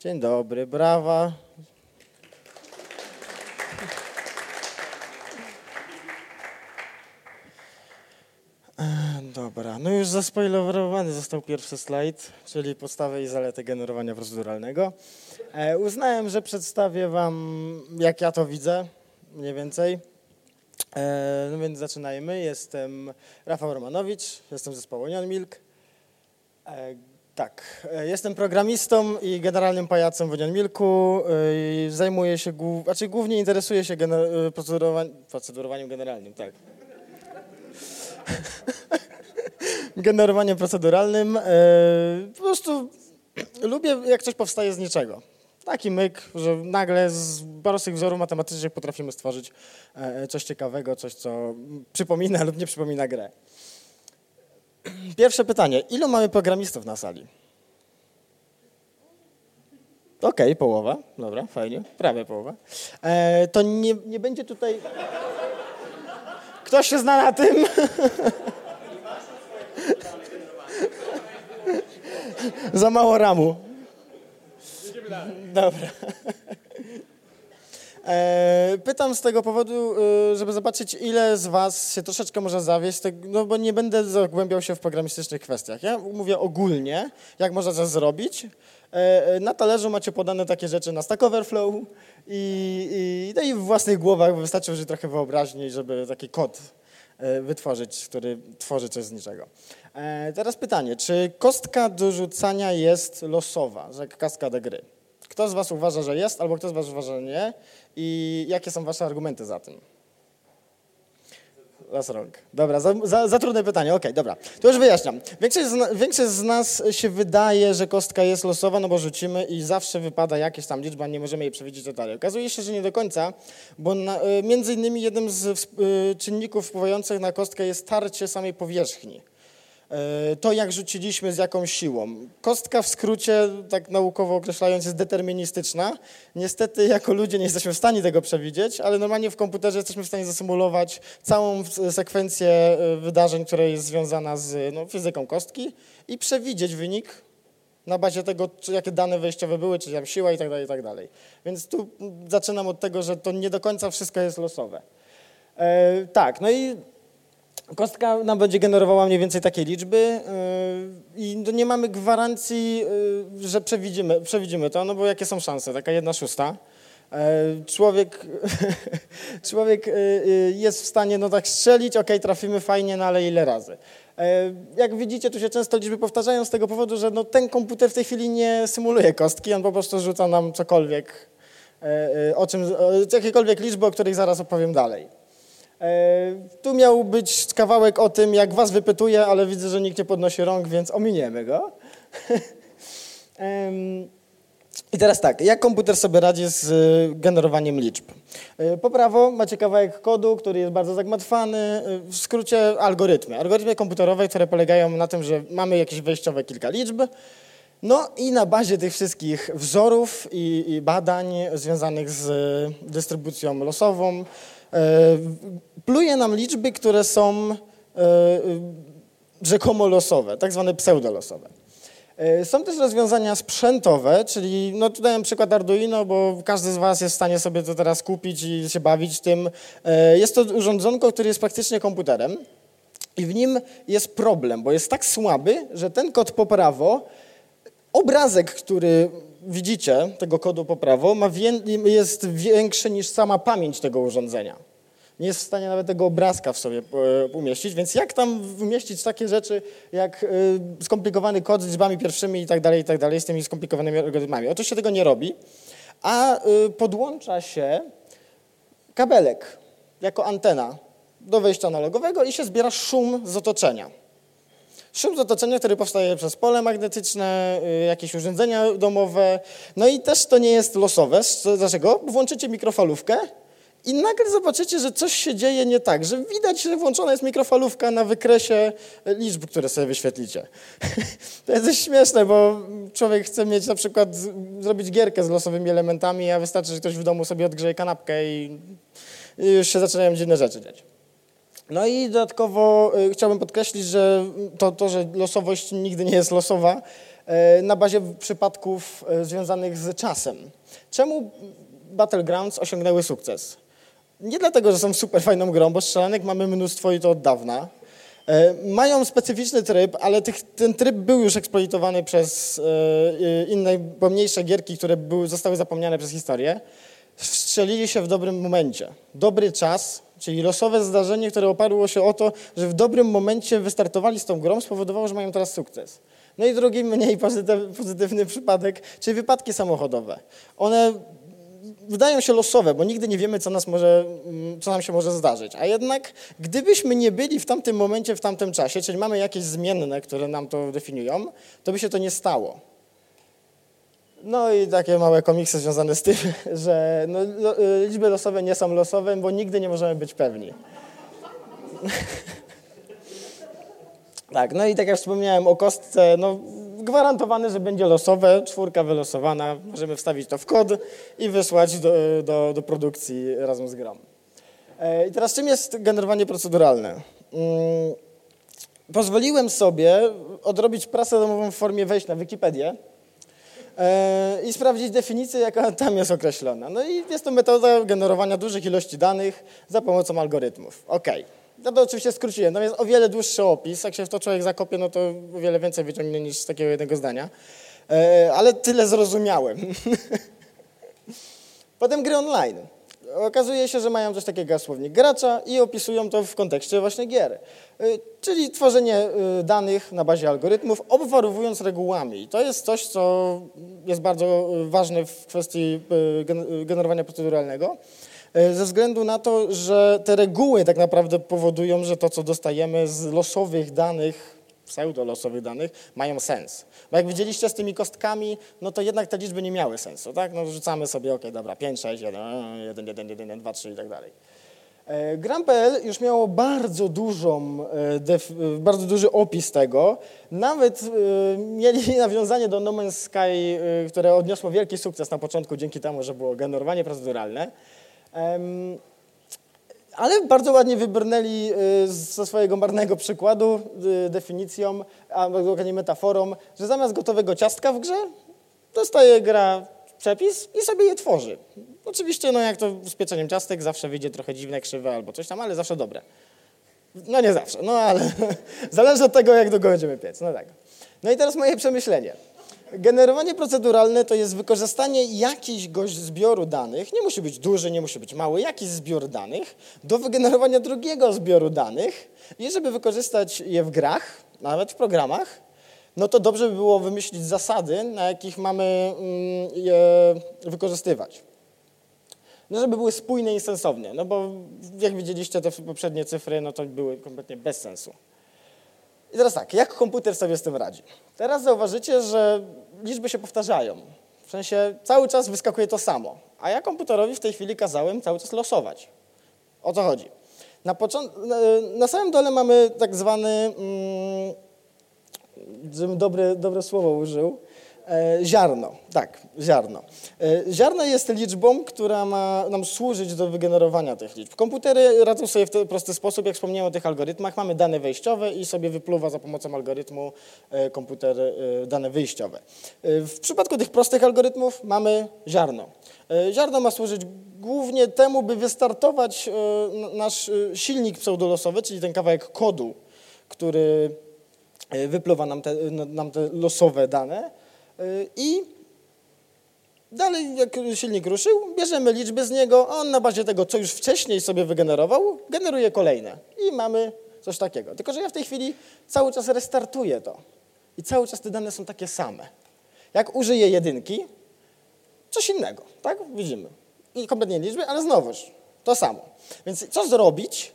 Dzień dobry, brawa. Dobra, no już zaspoilerowany został pierwszy slajd, czyli podstawy i zalety generowania proceduralnego. E, uznałem, że przedstawię Wam, jak ja to widzę, mniej więcej. E, no więc zaczynajmy. Jestem Rafał Romanowicz, jestem z zespołu Onion Milk. E, tak, e, jestem programistą i generalnym pajacem w Onion Milku. E, zajmuję się, znaczy głównie interesuję się gener- e, procedurowan- procedurowaniem generalnym, tak. Generowaniem proceduralnym. Po prostu lubię, jak coś powstaje z niczego. Taki myk, że nagle z prostych wzorów matematycznych potrafimy stworzyć coś ciekawego, coś, co przypomina lub nie przypomina grę. Pierwsze pytanie. Ilu mamy programistów na sali? Okej, połowa. Dobra, fajnie. Prawie połowa. E, to nie, nie będzie tutaj... Ktoś się zna na tym? Za mało ramu. Dobra. E, Pytam z tego powodu, e, żeby zobaczyć, ile z Was się troszeczkę może zawieść, tak- no bo nie będę zagłębiał się w programistycznych kwestiach. Ja mówię ogólnie, jak można coś zrobić. E, Na talerzu macie podane takie rzeczy na Stack Overflow i, i, no i w własnych głowach wystarczy użyć trochę wyobraźni, żeby taki kod wytworzyć, który tworzy coś z niczego. Teraz pytanie, czy kostka do rzucania jest losowa, jak kaskada gry? Kto z Was uważa, że jest, albo kto z Was uważa, że nie? I jakie są Wasze argumenty za tym? Las rąk. Dobra, za, za, za trudne pytanie, okej, dobra. To już wyjaśniam. Większość z, większość z nas się wydaje, że kostka jest losowa, no bo rzucimy i zawsze wypada jakaś tam liczba, nie możemy jej przewidzieć i dalej. Okazuje się, że nie do końca, bo na, y, między innymi jednym z y, czynników wpływających na kostkę jest tarcie samej powierzchni. E, to, jak rzuciliśmy z jaką siłą. Kostka w skrócie, tak naukowo określając, jest deterministyczna. Niestety, jako ludzie nie jesteśmy w stanie tego przewidzieć, ale normalnie w komputerze jesteśmy w stanie zasymulować całą sekwencję e, wydarzeń, która jest związana z no, fizyką kostki i przewidzieć wynik na bazie tego, czy, jakie dane wejściowe były, czy tam siła i tak dalej, i tak dalej. Więc tu zaczynam od tego, że to nie do końca wszystko jest losowe. E, tak, no i Kostka nam będzie generowała mniej więcej takie liczby yy, i no nie mamy gwarancji, yy, że przewidzimy, przewidzimy to, no bo jakie są szanse? Taka jedna szósta. Yy, Człowiek, człowiek yy, jest w stanie no tak strzelić, ok, trafimy fajnie, no ale ile razy? Yy, Jak widzicie, tu się często liczby powtarzają z tego powodu, że no ten komputer w tej chwili nie symuluje kostki, on po prostu rzuca nam cokolwiek, yy, o czym, jakiekolwiek liczby, o których zaraz opowiem dalej. E, Tu miał być kawałek o tym, jak was wypytuję, ale widzę, że nikt nie podnosi rąk, więc ominiemy go. I teraz tak, jak komputer sobie radzi z y, generowaniem liczb? Y, Po prawo macie kawałek kodu, który jest bardzo zagmatwany, w skrócie algorytmy. Algorytmy komputerowe, które polegają na tym, że mamy jakieś wejściowe kilka liczb, no i na bazie tych wszystkich wzorów i, i badań związanych z dystrybucją losową e, pluje nam liczby, które są e, y, rzekomo losowe, tak zwane pseudolosowe. E, Są też rozwiązania sprzętowe, czyli no tu dałem przykład Arduino, bo każdy z Was jest w stanie sobie to teraz kupić i się bawić tym. E, Jest to urządzonko, które jest praktycznie komputerem i w nim jest problem, bo jest tak słaby, że ten kod po prawo, obrazek, który widzicie, tego kodu po prawo, ma jest większy niż sama pamięć tego urządzenia nie jest w stanie nawet tego obrazka w sobie e, umieścić, więc jak tam umieścić takie rzeczy jak e, skomplikowany kod z liczbami pierwszymi i tak dalej, i tak dalej, z tymi skomplikowanymi algorytmami. Się tego nie robi, a e, podłącza się kabelek jako antena do wejścia analogowego i się zbiera szum z otoczenia. Szum z otoczenia, który powstaje przez pole magnetyczne, y, jakieś urządzenia domowe. No i też to nie jest losowe. Dlaczego? Włączycie mikrofalówkę i nagle zobaczycie, że coś się dzieje nie tak, że widać, że włączona jest mikrofalówka na wykresie liczb, które sobie wyświetlicie. To jest śmieszne, bo człowiek chce mieć na przykład, zrobić gierkę z losowymi elementami, a wystarczy, że ktoś w domu sobie odgrzeje kanapkę i już się zaczynają dziwne rzeczy dziać. No i dodatkowo y, chciałbym podkreślić, że to, to, że losowość nigdy nie jest losowa, y, na bazie przypadków y, związanych z czasem. Czemu Battlegrounds osiągnęły sukces? Nie dlatego, że są super fajną grą, bo strzelanek mamy mnóstwo i to od dawna. Mają specyficzny tryb, ale tych, ten tryb był już eksploitowany przez inne, pomniejsze gierki, które były, zostały zapomniane przez historię. Strzelili się w dobrym momencie. Dobry czas, czyli losowe zdarzenie, które oparło się o to, że w dobrym momencie wystartowali z tą grą, spowodowało, że mają teraz sukces. No i drugi, mniej pozytywny przypadek, czyli wypadki samochodowe. One wydają się losowe, bo nigdy nie wiemy, co, nas może, co nam się może zdarzyć. A jednak, gdybyśmy nie byli w tamtym momencie, w tamtym czasie, czyli mamy jakieś zmienne, które nam to definiują, to by się to nie stało. No i takie małe komiksy związane z tym, że no, y, liczby losowe nie są losowe, bo nigdy nie możemy być pewni. tak, no i tak jak wspomniałem o kostce, no gwarantowane, że będzie losowe, czwórka wylosowana, możemy wstawić to w kod i wysłać do, do, do produkcji razem z grą. E, I teraz czym jest generowanie proceduralne? Mm, pozwoliłem sobie odrobić pracę domową w formie wejść na Wikipedię i sprawdzić definicję, jaka tam jest określona. No i jest to metoda generowania dużych ilości danych za pomocą algorytmów. Okay. Ja to oczywiście skróciłem, tam jest o wiele dłuższy opis. Jak się w to człowiek zakopie, no to o wiele więcej wyciągnie niż z takiego jednego zdania. E, ale tyle zrozumiałem. Potem gry online. Okazuje się, że mają coś takiego jak słownik gracza i opisują to w kontekście właśnie gier. E, czyli tworzenie e, danych na bazie algorytmów, obwarowując regułami. To jest coś, co jest bardzo ważne w kwestii generowania proceduralnego. Ze względu na to, że te reguły tak naprawdę powodują, że to, co dostajemy z losowych danych, pseudolosowych danych, mają sens. Bo jak widzieliście z tymi kostkami, no to jednak te liczby nie miały sensu, tak? No rzucamy sobie, ok, dobra, 5, 6, 1, 1, 1, 1, 1 2, 3 i tak dalej. E, Gram.pl już miało bardzo dużą, e, bardzo duży opis tego. Nawet mieli nawiązanie do No Man's Sky, które odniosło wielki sukces na początku dzięki temu, że było generowanie proceduralne. Ale bardzo ładnie wybrnęli y, ze swojego marnego przykładu y, definicją, a dokładnie metaforą, że zamiast gotowego ciastka w grze dostaje gra przepis i sobie je tworzy. Oczywiście, no jak to z pieczeniem ciastek, zawsze wyjdzie trochę dziwne, krzywe albo coś tam, ale zawsze dobre. No nie zawsze, no ale zależy od tego, jak długo będziemy piec. No tak. No i teraz moje przemyślenie. Generowanie proceduralne to jest wykorzystanie jakiegoś zbioru danych, nie musi być duży, nie musi być mały, jakiś zbiór danych, do wygenerowania drugiego zbioru danych i żeby wykorzystać je w grach, nawet w programach, no to dobrze by było wymyślić zasady, na jakich mamy mm, je wykorzystywać. No, żeby były spójne i sensowne, no bo jak widzieliście te poprzednie cyfry, no to były kompletnie bez sensu. I teraz tak, jak komputer sobie z tym radzi? Teraz zauważycie, że liczby się powtarzają. W sensie cały czas wyskakuje to samo. A ja komputerowi w tej chwili kazałem cały czas losować. O co chodzi? Na, na samym dole mamy tak zwany, mm, dobre, dobre słowo użył, ziarno, tak, ziarno. E, ziarno jest liczbą, która ma nam służyć do wygenerowania tych liczb. Komputery radzą sobie w ten prosty sposób, jak wspomniałem o tych algorytmach, mamy dane wejściowe i sobie wypluwa za pomocą algorytmu e, komputer dane wyjściowe. W przypadku tych prostych algorytmów mamy ziarno. Ziarno ma służyć głównie temu, by wystartować nasz silnik pseudolosowy, czyli ten kawałek kodu, który wypluwa nam te, nam te losowe dane, i dalej, jak silnik ruszył, bierzemy liczby z niego, a on na bazie tego, co już wcześniej sobie wygenerował, generuje kolejne. I mamy coś takiego. Tylko, że ja w tej chwili cały czas restartuję to. I cały czas te dane są takie same. Jak użyję jedynki, coś innego, tak? Widzimy. I kompletnie liczby, ale znowuż to samo. Więc co zrobić,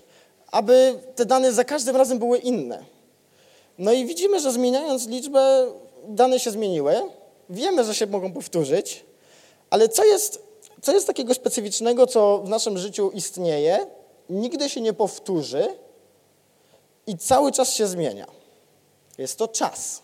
aby te dane za każdym razem były inne? No i widzimy, że zmieniając liczbę, dane się zmieniły, wiemy, że się mogą powtórzyć, ale co jest, co jest takiego specyficznego, co w naszym życiu istnieje, nigdy się nie powtórzy i cały czas się zmienia? Jest to czas.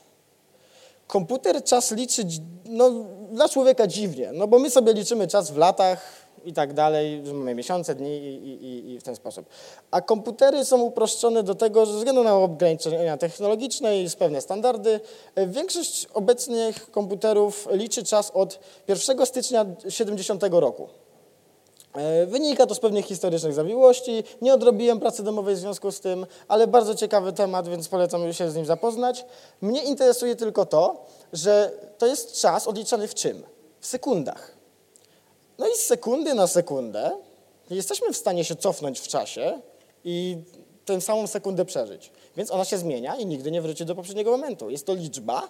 Komputer czas liczy no, dla człowieka dziwnie, no bo my sobie liczymy czas w latach, i tak dalej, mamy miesiące, dni i, i, i, w ten sposób. A komputery są uproszczone do tego, że ze względu na ograniczenia technologiczne i pewne standardy, większość obecnych komputerów liczy czas od 1 stycznia 70 roku. E, wynika to z pewnych historycznych zawiłości. Nie odrobiłem pracy domowej w związku z tym, ale bardzo ciekawy temat, więc polecam się z nim zapoznać. Mnie interesuje tylko to, że to jest czas odliczany w czym? W sekundach. No i z sekundy na sekundę jesteśmy w stanie się cofnąć w czasie i tę samą sekundę przeżyć. Więc ona się zmienia i nigdy nie wróci do poprzedniego momentu. Jest to liczba,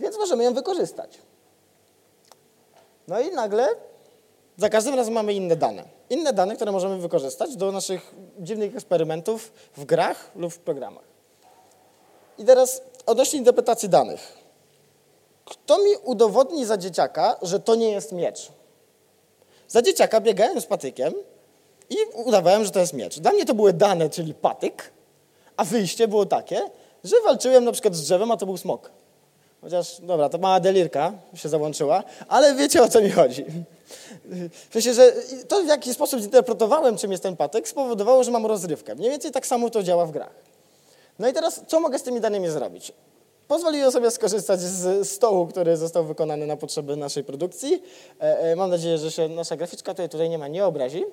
więc możemy ją wykorzystać. No i nagle za każdym razem mamy inne dane. Inne dane, które możemy wykorzystać do naszych dziwnych eksperymentów w grach lub w programach. I teraz odnośnie interpretacji danych. Kto mi udowodni za dzieciaka, że to nie jest miecz? Za dzieciaka biegałem z patykiem i udawałem, że to jest miecz. Dla mnie to były dane, czyli patyk, a wyjście było takie, że walczyłem na przykład z drzewem, a to był smok. Chociaż, dobra, to mała delirka się załączyła, ale wiecie o co mi chodzi. W sensie, że to w jaki sposób zinterpretowałem, czym jest ten patyk, spowodowało, że mam rozrywkę. Mniej więcej tak samo to działa w grach. No i teraz, co mogę z tymi danymi zrobić? Pozwoliłem sobie skorzystać z stołu, który został wykonany na potrzeby naszej produkcji. E, e, mam nadzieję, że się nasza graficzka tutaj, tutaj nie ma, nie obrazi.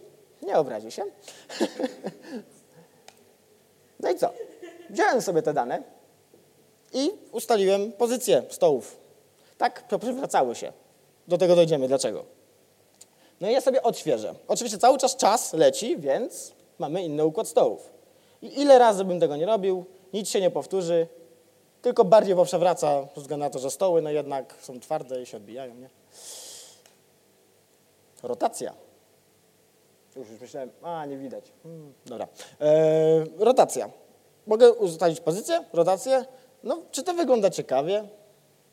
Nie obrazi się. No i co? Wziąłem sobie te dane i ustaliłem pozycję stołów. Tak, przywracały się. Do tego dojdziemy. Dlaczego? No i ja sobie odświeżę. Oczywiście cały czas czas leci, więc mamy inny układ stołów. I ile razy bym tego nie robił, nic się nie powtórzy, tylko bardziej poprzewraca, ze względu na to, że stoły no jednak są twarde i się odbijają, nie? Rotacja. Już, już myślałem, a nie widać. Hmm, dobra. Eee, rotacja. Mogę ustalić pozycję, rotację. No, czy to wygląda ciekawie?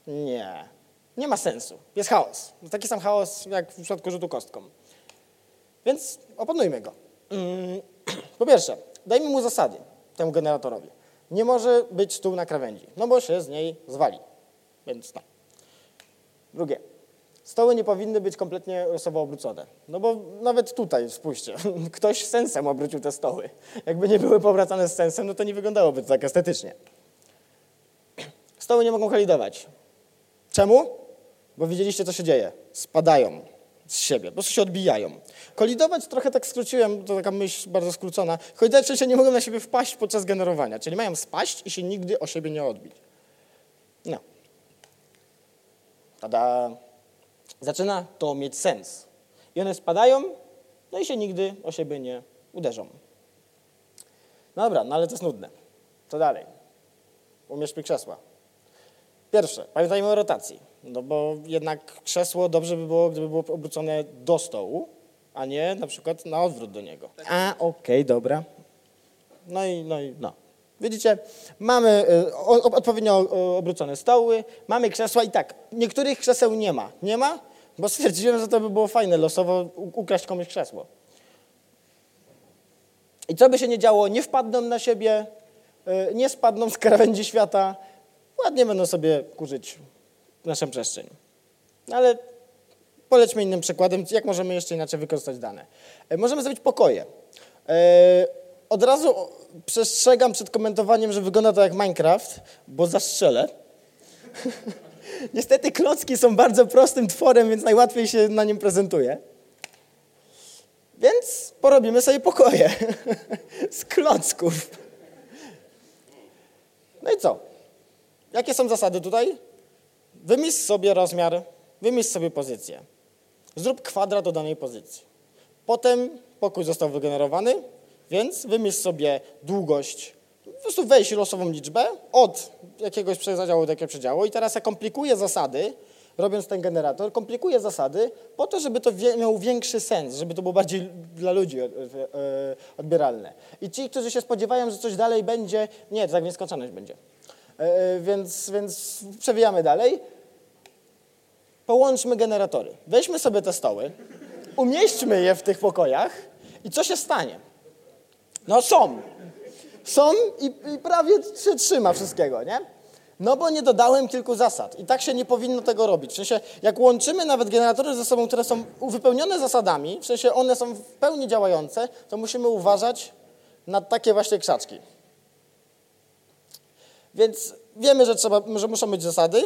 Nie. Nie ma sensu. Jest chaos. Taki sam chaos jak w przypadku rzutu kostką. Więc opanujmy go. Mm, po pierwsze, dajmy mu zasady temu generatorowi. Nie może być stół na krawędzi, no bo się z niej zwali. Więc tak. Drugie. Stoły nie powinny być kompletnie losowo obrócone. No bo nawet tutaj, spójrzcie, ktoś sensem obrócił te stoły. Jakby nie były powracane z sensem, no to nie wyglądałoby to tak estetycznie. Stoły nie mogą kolidować. Czemu? Bo widzieliście, co się dzieje. Spadają z siebie, po prostu się odbijają. Kolidować trochę tak skróciłem, to taka myśl bardzo skrócona. Kolidować przecież nie mogą na siebie wpaść podczas generowania, czyli mają spaść i się nigdy o siebie nie odbić. No. Tada. Zaczyna to mieć sens. I one spadają, no i się nigdy o siebie nie uderzą. No dobra, no ale to jest nudne. Co dalej? Umieszczmy krzesła. Pierwsze, pamiętajmy o rotacji. No bo jednak krzesło dobrze by było, gdyby było obrócone do stołu, a nie na przykład na odwrót do niego. A, okej, okay, dobra. No i, no i, no. Widzicie, mamy y, odpowiednio obrócone stoły, mamy krzesła i tak, niektórych krzeseł nie ma. Nie ma, bo stwierdziłem, że to by było fajne losowo ukraść komuś krzesło. I co by się nie działo, nie wpadną na siebie, y, nie spadną z krawędzi świata, ładnie będą sobie kurzyć naszą przestrzeń. No ale polećmy innym przykładem, jak możemy jeszcze inaczej wykorzystać dane. E, możemy zrobić pokoje. E, od razu przestrzegam przed komentowaniem, że wygląda to jak Minecraft, bo zastrzelę. Niestety klocki są bardzo prostym tworem, więc najłatwiej się na nim prezentuje. Więc porobimy sobie pokoje z klocków. No i co? Jakie są zasady tutaj? Wymyśl sobie rozmiar, wymyśl sobie pozycję. Zrób kwadrat do danej pozycji. Potem pokój został wygenerowany, więc wymyśl sobie długość, po prostu weź losową liczbę od jakiegoś przedziału do jakiegoś przedziału i teraz ja komplikuję zasady, robiąc ten generator, komplikuję zasady po to, żeby to miało większy sens, żeby to było bardziej dla ludzi e, e, odbieralne. I ci, którzy się spodziewają, że coś dalej będzie, nie, to tak nieskończoność będzie. E, więc, więc przewijamy dalej. Połączmy generatory. Weźmy sobie te stoły, umieśćmy je w tych pokojach i co się stanie? No są. Są i, i prawie się trzyma wszystkiego, nie? No bo nie dodałem kilku zasad i tak się nie powinno tego robić. W sensie, jak łączymy nawet generatory ze sobą, które są wypełnione zasadami, w sensie one są w pełni działające, to musimy uważać na takie właśnie krzaczki. Więc wiemy, że, trzeba, że muszą być zasady.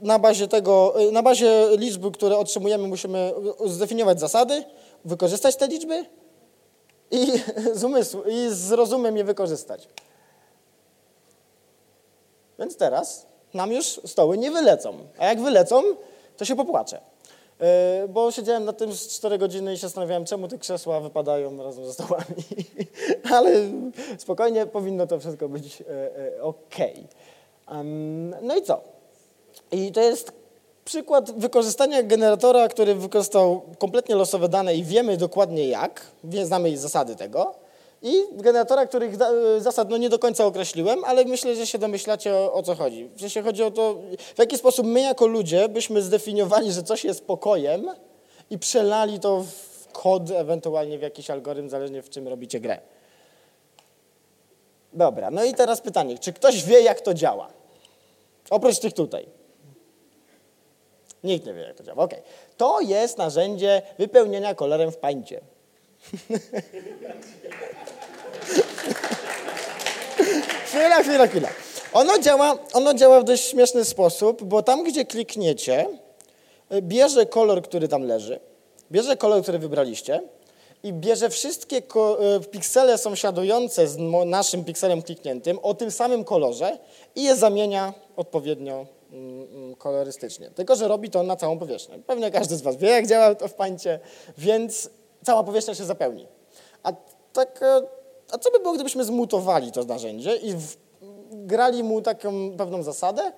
Na bazie, tego, na bazie liczby, które otrzymujemy, musimy zdefiniować zasady, wykorzystać te liczby i z umysłu, i z rozumem je wykorzystać. Więc teraz nam już stoły nie wylecą. A jak wylecą, to się popłaczę. Yy, bo siedziałem na tym 4 godziny i się zastanawiałem, czemu te krzesła wypadają razem ze stołami. Ale spokojnie, powinno to wszystko być yy, yy, ok. No i co? I to jest przykład wykorzystania generatora, który wykorzystał kompletnie losowe dane i wiemy dokładnie jak, znamy zasady tego. I generatora, których zasad no nie do końca określiłem, ale myślę, że się domyślacie o, o co chodzi. W sensie chodzi o to, w jaki sposób my jako ludzie byśmy zdefiniowali, że coś jest pokojem i przelali to w kod, ewentualnie w jakiś algorytm, zależnie w czym robicie grę. Dobra, no i teraz pytanie, czy ktoś wie, jak to działa? Oprócz tych tutaj. Nikt nie wie, jak to działa. Ok. To jest narzędzie wypełnienia kolorem w pańcie. chwila, chwila, chwila. Ono działa, ono działa w dość śmieszny sposób, bo tam, gdzie klikniecie, bierze kolor, który tam leży, bierze kolor, który wybraliście i bierze wszystkie e, piksele sąsiadujące z naszym pikselem klikniętym o tym samym kolorze i je zamienia odpowiednio mm, mm, kolorystycznie. Tylko, że robi to na całą powierzchnię. Pewnie każdy z Was wie, jak działa to w pańcie, więc cała powierzchnia się zapełni. A, tak, e, a co by było, gdybyśmy zmutowali to narzędzie i w, grali mu taką pewną zasadę,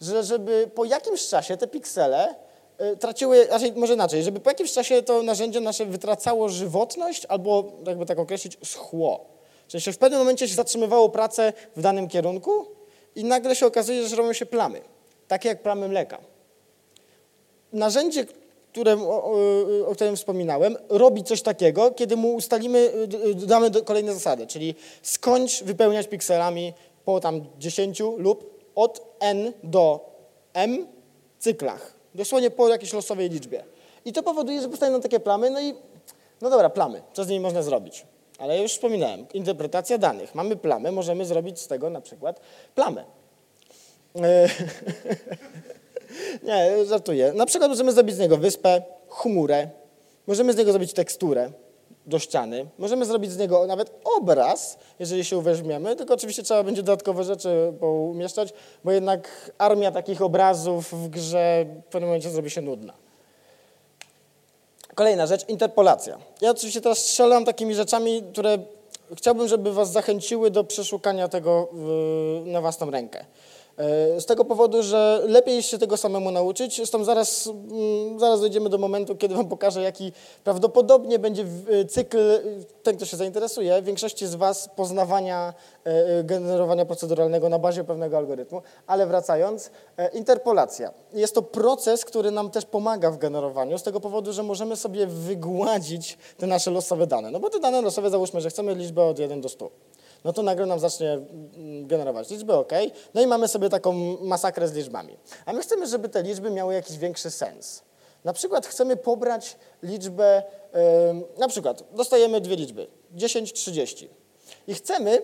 że żeby po jakimś czasie te piksele y, traciły, raczej może inaczej, żeby po jakimś czasie to narzędzie nasze wytracało żywotność albo, jakby tak określić, schło. Czyli się w pewnym momencie się zatrzymywało pracę w danym kierunku i nagle się okazuje, że robią się plamy, takie jak plamy mleka. Narzędzie, które, o, o, którym wspominałem, robi coś takiego, kiedy mu ustalimy, dodamy kolejne zasady, czyli skończ wypełniać pikselami po tam 10 lub od n do m cyklach. Dosłownie po jakiejś losowej liczbie. I to powoduje, że powstają takie plamy, no i no dobra, plamy, co z nimi można zrobić? Ale ja już wspominałem, interpretacja danych. Mamy plamy, możemy zrobić z tego na przykład plamę. Nie, żartuję. Na przykład możemy zrobić z niego wyspę, chmurę, możemy z niego zrobić teksturę do ściany, możemy zrobić z niego nawet obraz, jeżeli się uweźmiemy, tylko oczywiście trzeba będzie dodatkowe rzeczy umieszczać, bo jednak armia takich obrazów w grze w pewnym momencie zrobi się nudna. Kolejna rzecz, interpolacja. Ja oczywiście teraz strzelam takimi rzeczami, które chciałbym, żeby was zachęciły do przeszukania tego na własną rękę. E, z tego powodu, że lepiej się tego samemu nauczyć. Zresztą zaraz, mm, zaraz dojdziemy do momentu, kiedy Wam pokażę, jaki prawdopodobnie będzie e, cykl, e, ten kto się zainteresuje, większości z Was poznawania generowania proceduralnego na bazie pewnego algorytmu. Ale wracając, interpolacja. Jest to proces, który nam też pomaga w generowaniu, z tego powodu, że możemy sobie wygładzić te nasze losowe dane. No bo te dane losowe, załóżmy, że chcemy liczbę od 1 do 100 no to nagle nam zacznie mm, generować liczby, ok. No i mamy sobie taką masakrę z liczbami. A my chcemy, żeby te liczby miały jakiś większy sens. Na przykład chcemy pobrać liczbę, na przykład dostajemy dwie liczby, 10, 30. I chcemy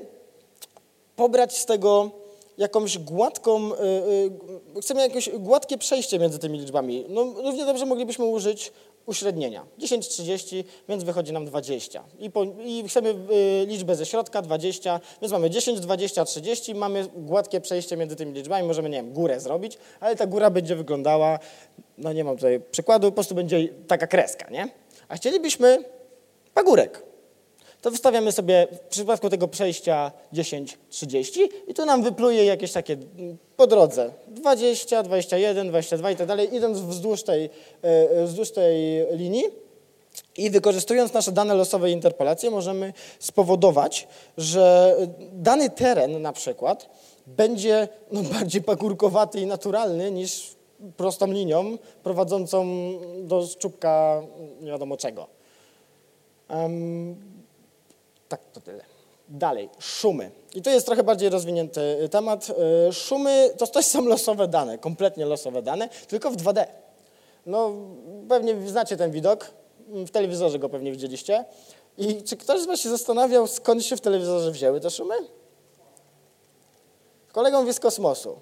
pobrać z tego jakąś gładką, yy, chcemy jakieś gładkie przejście między tymi liczbami. No, równie dobrze moglibyśmy użyć uśrednienia. 10, 30, więc wychodzi nam 20. I, po, i chcemy y, liczbę ze środka 20, więc mamy 10, 20, 30, mamy gładkie przejście między tymi liczbami, możemy, nie wiem, górę zrobić, ale ta góra będzie wyglądała, no nie mam tutaj przykładu, po prostu będzie taka kreska, nie? A chcielibyśmy pagórek to wystawiamy sobie w przypadku tego przejścia 10, 30 i tu nam wypluje jakieś takie mm, po drodze 20, 21, 22 i tak dalej, idąc wzdłuż tej, e, e, wzdłuż tej linii. I wykorzystując nasze dane losowe i możemy spowodować, że dany teren na przykład będzie no, bardziej pagórkowaty i naturalny niż prostą linią prowadzącą do czubka nie wiadomo czego. Tak, to tyle. Dalej, szumy. I to jest trochę bardziej rozwinięty temat. Szumy to też są losowe dane, kompletnie losowe dane, tylko w 2D. No, pewnie znacie ten widok, w telewizorze go pewnie widzieliście. I czy ktoś z Was się zastanawiał, skąd się w telewizorze wzięły te szumy? Kolegą wie z kosmosu.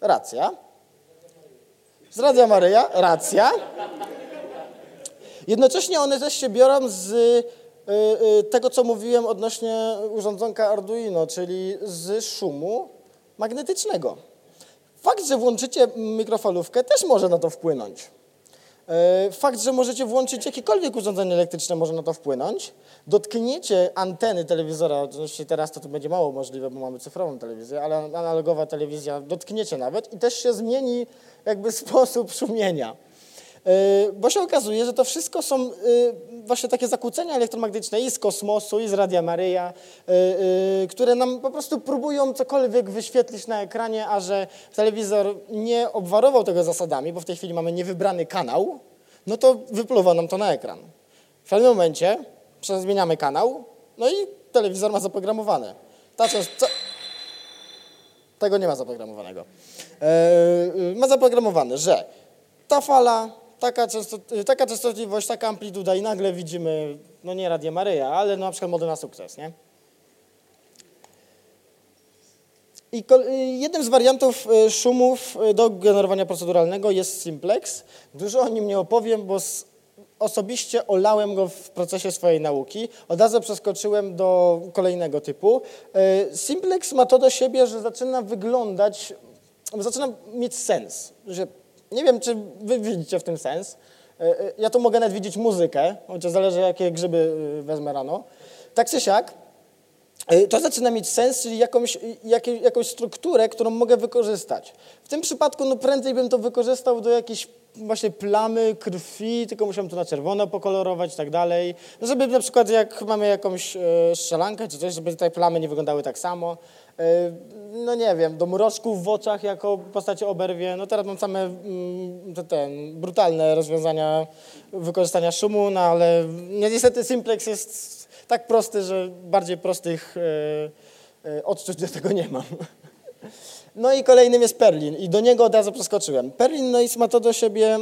Racja. Z Radia Maryja, racja. Jednocześnie one też się biorą z y, y, tego, co mówiłem odnośnie urządzonka Arduino, czyli z szumu magnetycznego. Fakt, że włączycie mikrofalówkę też może na to wpłynąć. E, fakt, że możecie włączyć jakiekolwiek urządzenie elektryczne może na to wpłynąć. Dotkniecie anteny telewizora, oczywiście teraz to, to będzie mało możliwe, bo mamy cyfrową telewizję, ale analogowa telewizja, dotkniecie nawet i też się zmieni jakby sposób szumienia. E, bo się okazuje, że to wszystko są e, właśnie takie zakłócenia elektromagnetyczne i z kosmosu, i z Radia Maryja, e, które nam po prostu próbują cokolwiek wyświetlić na ekranie, a że telewizor nie obwarował tego zasadami, bo w tej chwili mamy niewybrany kanał, no to wypluwa nam to na ekran. W pewnym momencie zmieniamy kanał, no i telewizor ma zaprogramowane. Ta część, co... Tego nie ma zaprogramowanego. ma zaprogramowane, że ta fala taka, taka częstotliwość, taka amplituda i nagle widzimy, no nie Radio Maryja, ale na przykład mody na sukces, nie? I jednym z wariantów e, szumów e, do generowania proceduralnego jest simplex. Dużo o nim nie opowiem, bo osobiście olałem go w procesie swojej nauki. Od razu przeskoczyłem do kolejnego typu. Simplex ma to do siebie, że zaczyna wyglądać, zaczyna mieć sens, że nie wiem, czy wy widzicie w tym sens. E, e, ja tu mogę nawet widzieć muzykę, chociaż zależy, jakie grzyby e, wezmę rano. Tak czy siak, to zaczyna mieć sens, czyli jakąś, jak, jakąś strukturę, którą mogę wykorzystać. W tym przypadku no prędzej bym to wykorzystał do jakiejś właśnie plamy krwi, tylko musiałem to na czerwono pokolorować i tak dalej. No żeby na przykład jak mamy jakąś strzelankę czy coś, żeby te plamy nie wyglądały tak samo. E, no nie wiem, do mroczków w oczach jako postacie oberwie. No teraz mam same mm, ten, brutalne rozwiązania wykorzystania szumu, no ale niestety Simplex jest tak prosty, że bardziej prostych e, e, odczuć do tego nie mam. No i kolejnym jest Perlin i do niego od razu przeskoczyłem. Perlin no i ma to do siebie,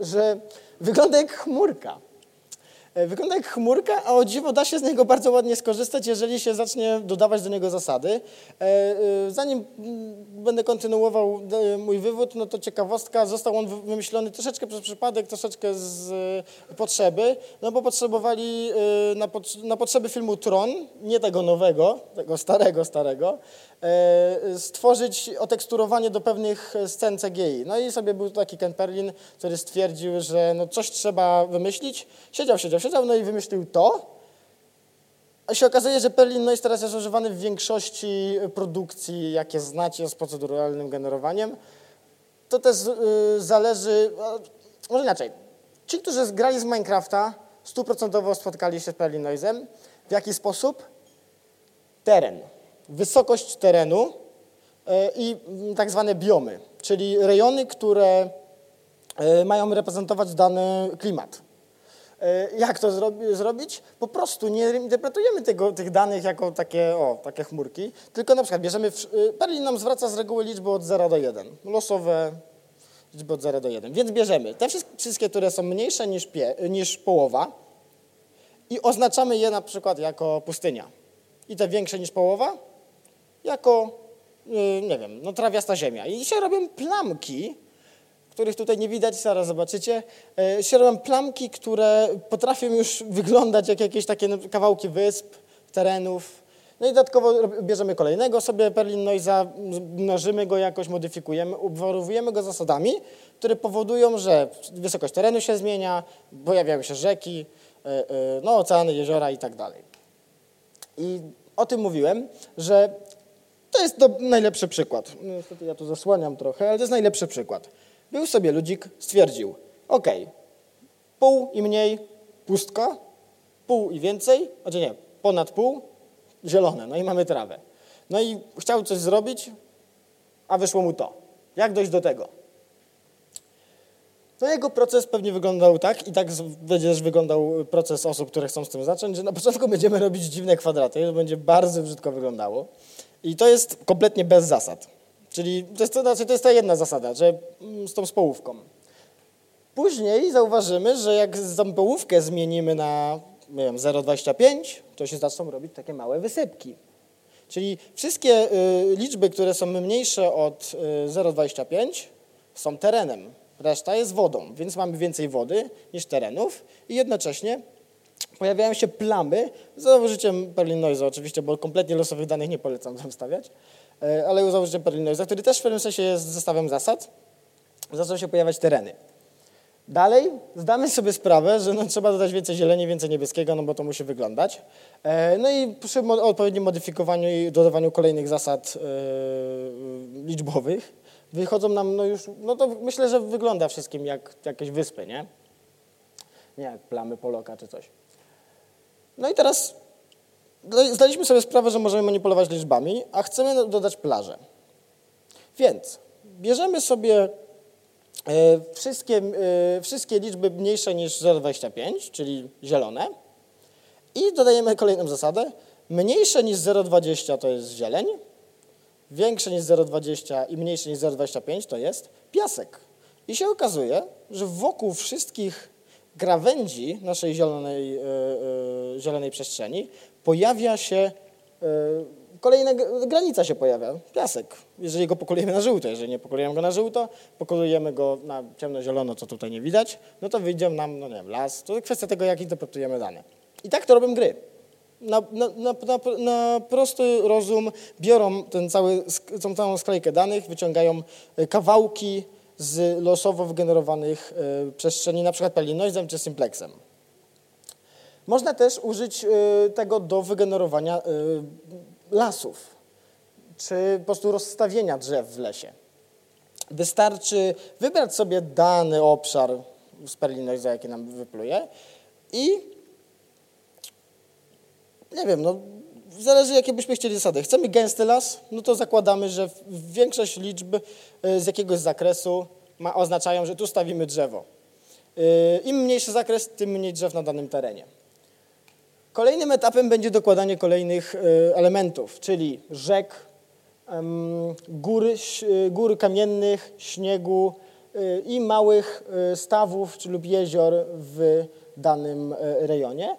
że wygląda jak chmurka. E, wygląda jak chmurka, a o dziwo da się z niego bardzo ładnie skorzystać, jeżeli się zacznie dodawać do niego zasady. E, e, zanim mm, będę kontynuował mój wywód, no to ciekawostka, został on wymyślony troszeczkę przez przypadek, troszeczkę z potrzeby, no bo potrzebowali na, na potrzeby filmu Tron, nie tego nowego, tego starego, starego, stworzyć oteksturowanie do pewnych scen CGI. No i sobie był taki Ken Perlin, który stwierdził, że no coś trzeba wymyślić. Siedział, siedział, siedział, no i wymyślił to. A się okazuje, że Perlin Noise teraz jest używany w większości produkcji, jakie znacie z proceduralnym generowaniem. To też y, zależy, może inaczej. Ci, którzy grali z Minecrafta, stuprocentowo spotkali się z Perlin Noise'em. W jaki sposób? Teren. Wysokość terenu y, i tak zwane biomy, czyli rejony, które y, mają reprezentować dany klimat. E, jak to zrobić? Po prostu nie interpretujemy tego, tych danych jako takie, o, takie chmurki, tylko na przykład bierzemy, Perlin nam zwraca z reguły liczby od 0 do 1, losowe liczby od 0 do 1, więc bierzemy te wszystkie, które są mniejsze niż, pie, niż połowa i oznaczamy je na przykład jako pustynia. I te większe niż połowa jako, e, nie wiem, no trawiasta ziemia. I się robią plamki, których tutaj nie widać, zaraz zobaczycie. E, Sierłem plamki, które potrafią już wyglądać jak jakieś takie no, kawałki wysp, terenów. No i dodatkowo bierzemy kolejnego sobie Perlin Noise'a, mnożymy go jakoś, modyfikujemy, obwarowujemy go zasadami, które powodują, że wysokość terenu się zmienia, pojawiają się rzeki, e, e, no, oceany, jeziora i tak dalej. I o tym mówiłem, że to jest najlepszy przykład. No, niestety ja tu zasłaniam trochę, ale to jest najlepszy przykład. Był sobie ludzik, stwierdził, ok, pół i mniej pustka, pół i więcej, znaczy nie, ponad pół zielone, no i mamy trawę. No i chciał coś zrobić, a wyszło mu to. Jak dojść do tego? No jego proces pewnie wyglądał tak i tak będzie też wyglądał proces osób, które chcą z tym zacząć, że na początku będziemy robić dziwne kwadraty, to będzie bardzo brzydko wyglądało i to jest kompletnie bez zasad. Czyli to jest, to, znaczy to jest ta jedna zasada, że mm, z tą społówką. Później zauważymy, że jak tą połówkę zmienimy na nie wiem, 0,25, to się zaczną robić takie małe wysypki. Czyli wszystkie y, liczby, które są mniejsze od y, 0,25 są terenem. Reszta jest wodą, więc mamy więcej wody niż terenów i jednocześnie pojawiają się plamy za użyciem Perlin Noise oczywiście, bo kompletnie losowych danych nie polecam tam stawiać, ale za użyciem Perlin Noise, który też w pewnym sensie jest zestawem zasad, zaczną się pojawiać tereny. Dalej zdamy sobie sprawę, że no, trzeba dodać więcej zieleni, więcej niebieskiego, no bo to musi wyglądać. E, no i przy odpowiednim modyfikowaniu i dodawaniu kolejnych zasad e, liczbowych wychodzą nam, no już, no to myślę, że wygląda wszystkim jak jakieś wyspy, nie? Nie jak plamy Poloka czy coś. No i teraz zdaliśmy sobie sprawę, że możemy manipulować liczbami, a chcemy dodać plażę. Więc bierzemy sobie E, wszystkie, e, wszystkie liczby mniejsze niż 0,25, czyli zielone. I dodajemy kolejną zasadę. Mniejsze niż 0,20 to jest zieleń, większe niż 0,20 i mniejsze niż 0,25 to jest piasek. I się okazuje, że wokół wszystkich krawędzi naszej zielonej, yy, yy, zielonej przestrzeni pojawia się yy, Kolejna granica się pojawia, piasek. Jeżeli go pokolujemy na żółto, jeżeli nie pokolujemy go na żółto, pokolujemy go na ciemno-zielono, co tutaj nie widać, no to wyjdzie nam, no nie wiem, las. To kwestia tego, jak interpretujemy dane. I tak to robią gry. Na, na, na, na, prosty rozum biorą ten cały, tą całą sklejkę danych, wyciągają e, kawałki z losowo wygenerowanych y, przestrzeni, na przykład Pelinoizem czy Simplexem. Można też użyć y, tego do wygenerowania y, lasów, czy po prostu rozstawienia drzew w lesie. Wystarczy wybrać sobie dany obszar z za jaki nam wypluje i nie wiem, no zależy jakie byśmy chcieli zasady. Chcemy gęsty las, no to zakładamy, że większość liczb y, z jakiegoś zakresu ma, oznaczają, że tu stawimy drzewo. Im mniejszy zakres, tym mniej drzew na danym terenie. Kolejnym etapem będzie dokładanie kolejnych e, elementów, czyli rzek, gór, gór kamiennych, śniegu e, i małych e, stawów czy lub jezior w danym rejonie.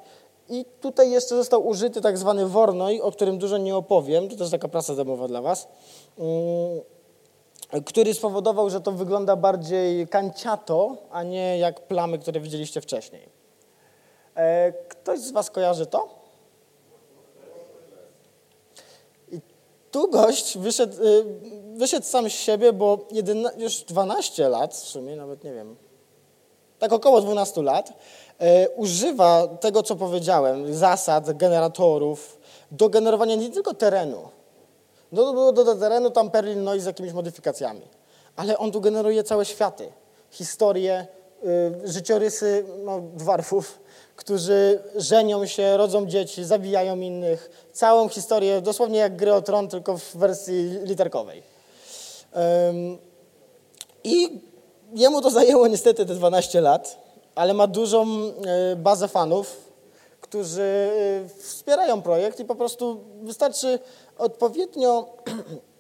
I tutaj jeszcze został użyty tak zwany Wornoj, o którym dużo nie opowiem, to też taka praca domowa dla Was, mm, który spowodował, że to wygląda bardziej kanciato, a nie jak plamy, które widzieliście wcześniej. Ktoś z Was kojarzy to? I tu gość wyszedł, y, wyszedł sam z siebie, bo jedyna, już 12 lat, w sumie nawet nie wiem, tak około 12 lat, e, używa tego, co powiedziałem, zasad, generatorów, do generowania nie tylko terenu. Do, do, do, do terenu tam Perlin Noise z jakimiś modyfikacjami. Ale on tu generuje całe światy, historie, y, życiorysy no, dwarfów, którzy żenią się, rodzą dzieci, zabijają innych. Całą historię, dosłownie jak gry o tron, tylko w wersji literkowej. I jemu to zajęło niestety te 12 lat, ale ma dużą e, bazę fanów, którzy e, wspierają projekt i po prostu wystarczy odpowiednio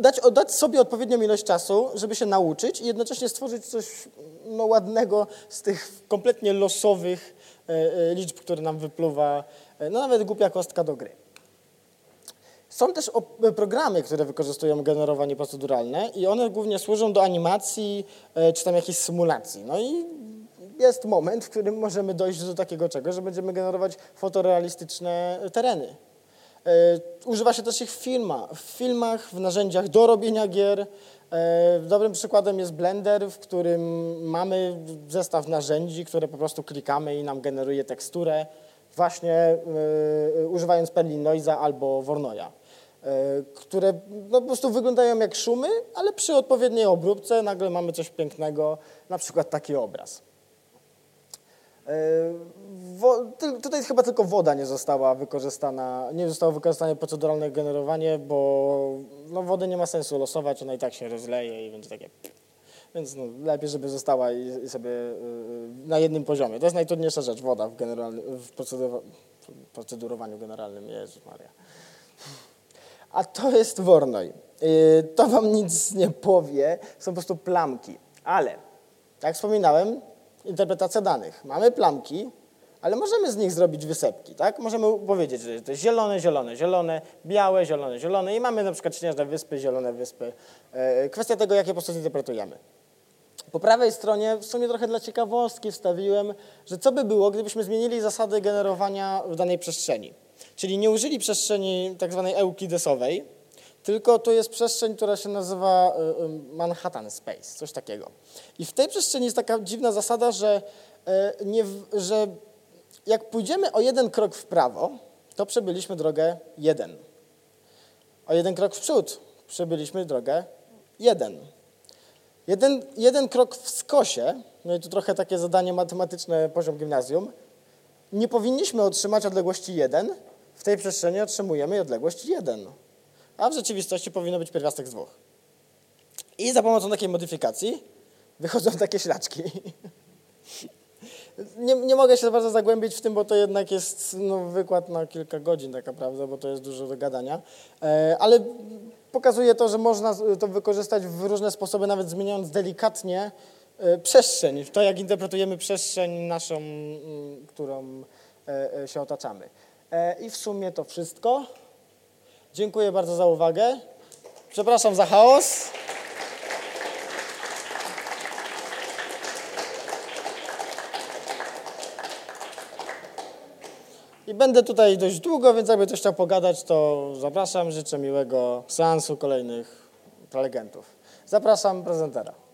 dać, dać sobie odpowiednią ilość czasu, żeby się nauczyć i jednocześnie stworzyć coś no, ładnego z tych kompletnie losowych e, e, liczb, które nam wypluwa, e, no nawet głupia kostka do gry. Są też programy, które wykorzystują generowanie proceduralne i one głównie służą do animacji czy tam jakiejś symulacji. No i jest moment, w którym możemy dojść do takiego czegoś, że będziemy generować fotorealistyczne tereny. Używa się też ich w filmach, w filmach, w narzędziach do robienia gier, E, dobrym przykładem jest Blender, w którym mamy zestaw narzędzi, które po prostu klikamy i nam generuje teksturę, właśnie y, używając Perlin Noise'a albo Wornoja, które no, po prostu wyglądają jak szumy, ale przy odpowiedniej obróbce nagle mamy coś pięknego, na przykład taki obraz. Wo, tutaj chyba tylko woda nie została wykorzystana, nie zostało wykorzystane proceduralne generowanie, bo no, wody nie ma sensu losować, ona i tak się rozleje i będzie takie... Więc no, lepiej, żeby została i, i sobie y, na jednym poziomie. To jest najtrudniejsza rzecz, woda w, generalny, w procedurowaniu generalnym. Jezus Maria. A to jest Wornoj. Y, To wam nic nie powie, są po prostu plamki. Ale, jak wspominałem, interpretacja danych. Mamy plamki, ale możemy z nich zrobić wysepki, tak? Możemy powiedzieć, że to jest zielone, zielone, zielone, białe, zielone, zielone i mamy na przykład śnieżne wyspy, zielone wyspy. E, Kwestia tego, jakie po prostu zinterpretujemy. Po prawej stronie, w sumie trochę dla ciekawostki wstawiłem, że co by było, gdybyśmy zmienili zasady generowania w danej przestrzeni. Czyli nie użyli przestrzeni tak zwanej euklidesowej, tylko to jest przestrzeń, która się nazywa y, y, Manhattan Space, coś takiego. I w tej przestrzeni jest taka dziwna zasada, że, y, nie, że jak pójdziemy o jeden krok w prawo, to przebyliśmy drogę jeden. O jeden krok w przód przebyliśmy drogę jeden. Jeden, jeden krok w skosie, no i tu trochę takie zadanie matematyczne poziom gimnazjum, nie powinniśmy otrzymać odległości 1, w tej przestrzeni otrzymujemy odległość 1. A w rzeczywistości powinno być pierwiastek z dwóch. I za pomocą takiej modyfikacji wychodzą takie ślaczki. Nie, nie mogę się bardzo zagłębić w tym, bo to jednak jest no, wykład na kilka godzin tak naprawdę, bo to jest dużo do gadania. E, ale pokazuje to, że można to wykorzystać w różne sposoby, nawet zmieniając delikatnie e, przestrzeń, to jak interpretujemy przestrzeń naszą, mm, którą e, się otaczamy. I w sumie to wszystko. Dziękuję bardzo za uwagę. Przepraszam za chaos. I będę tutaj dość długo, więc jakby ktoś chciał pogadać, to zapraszam. Życzę miłego seansu kolejnych prelegentów. Zapraszam prezentera.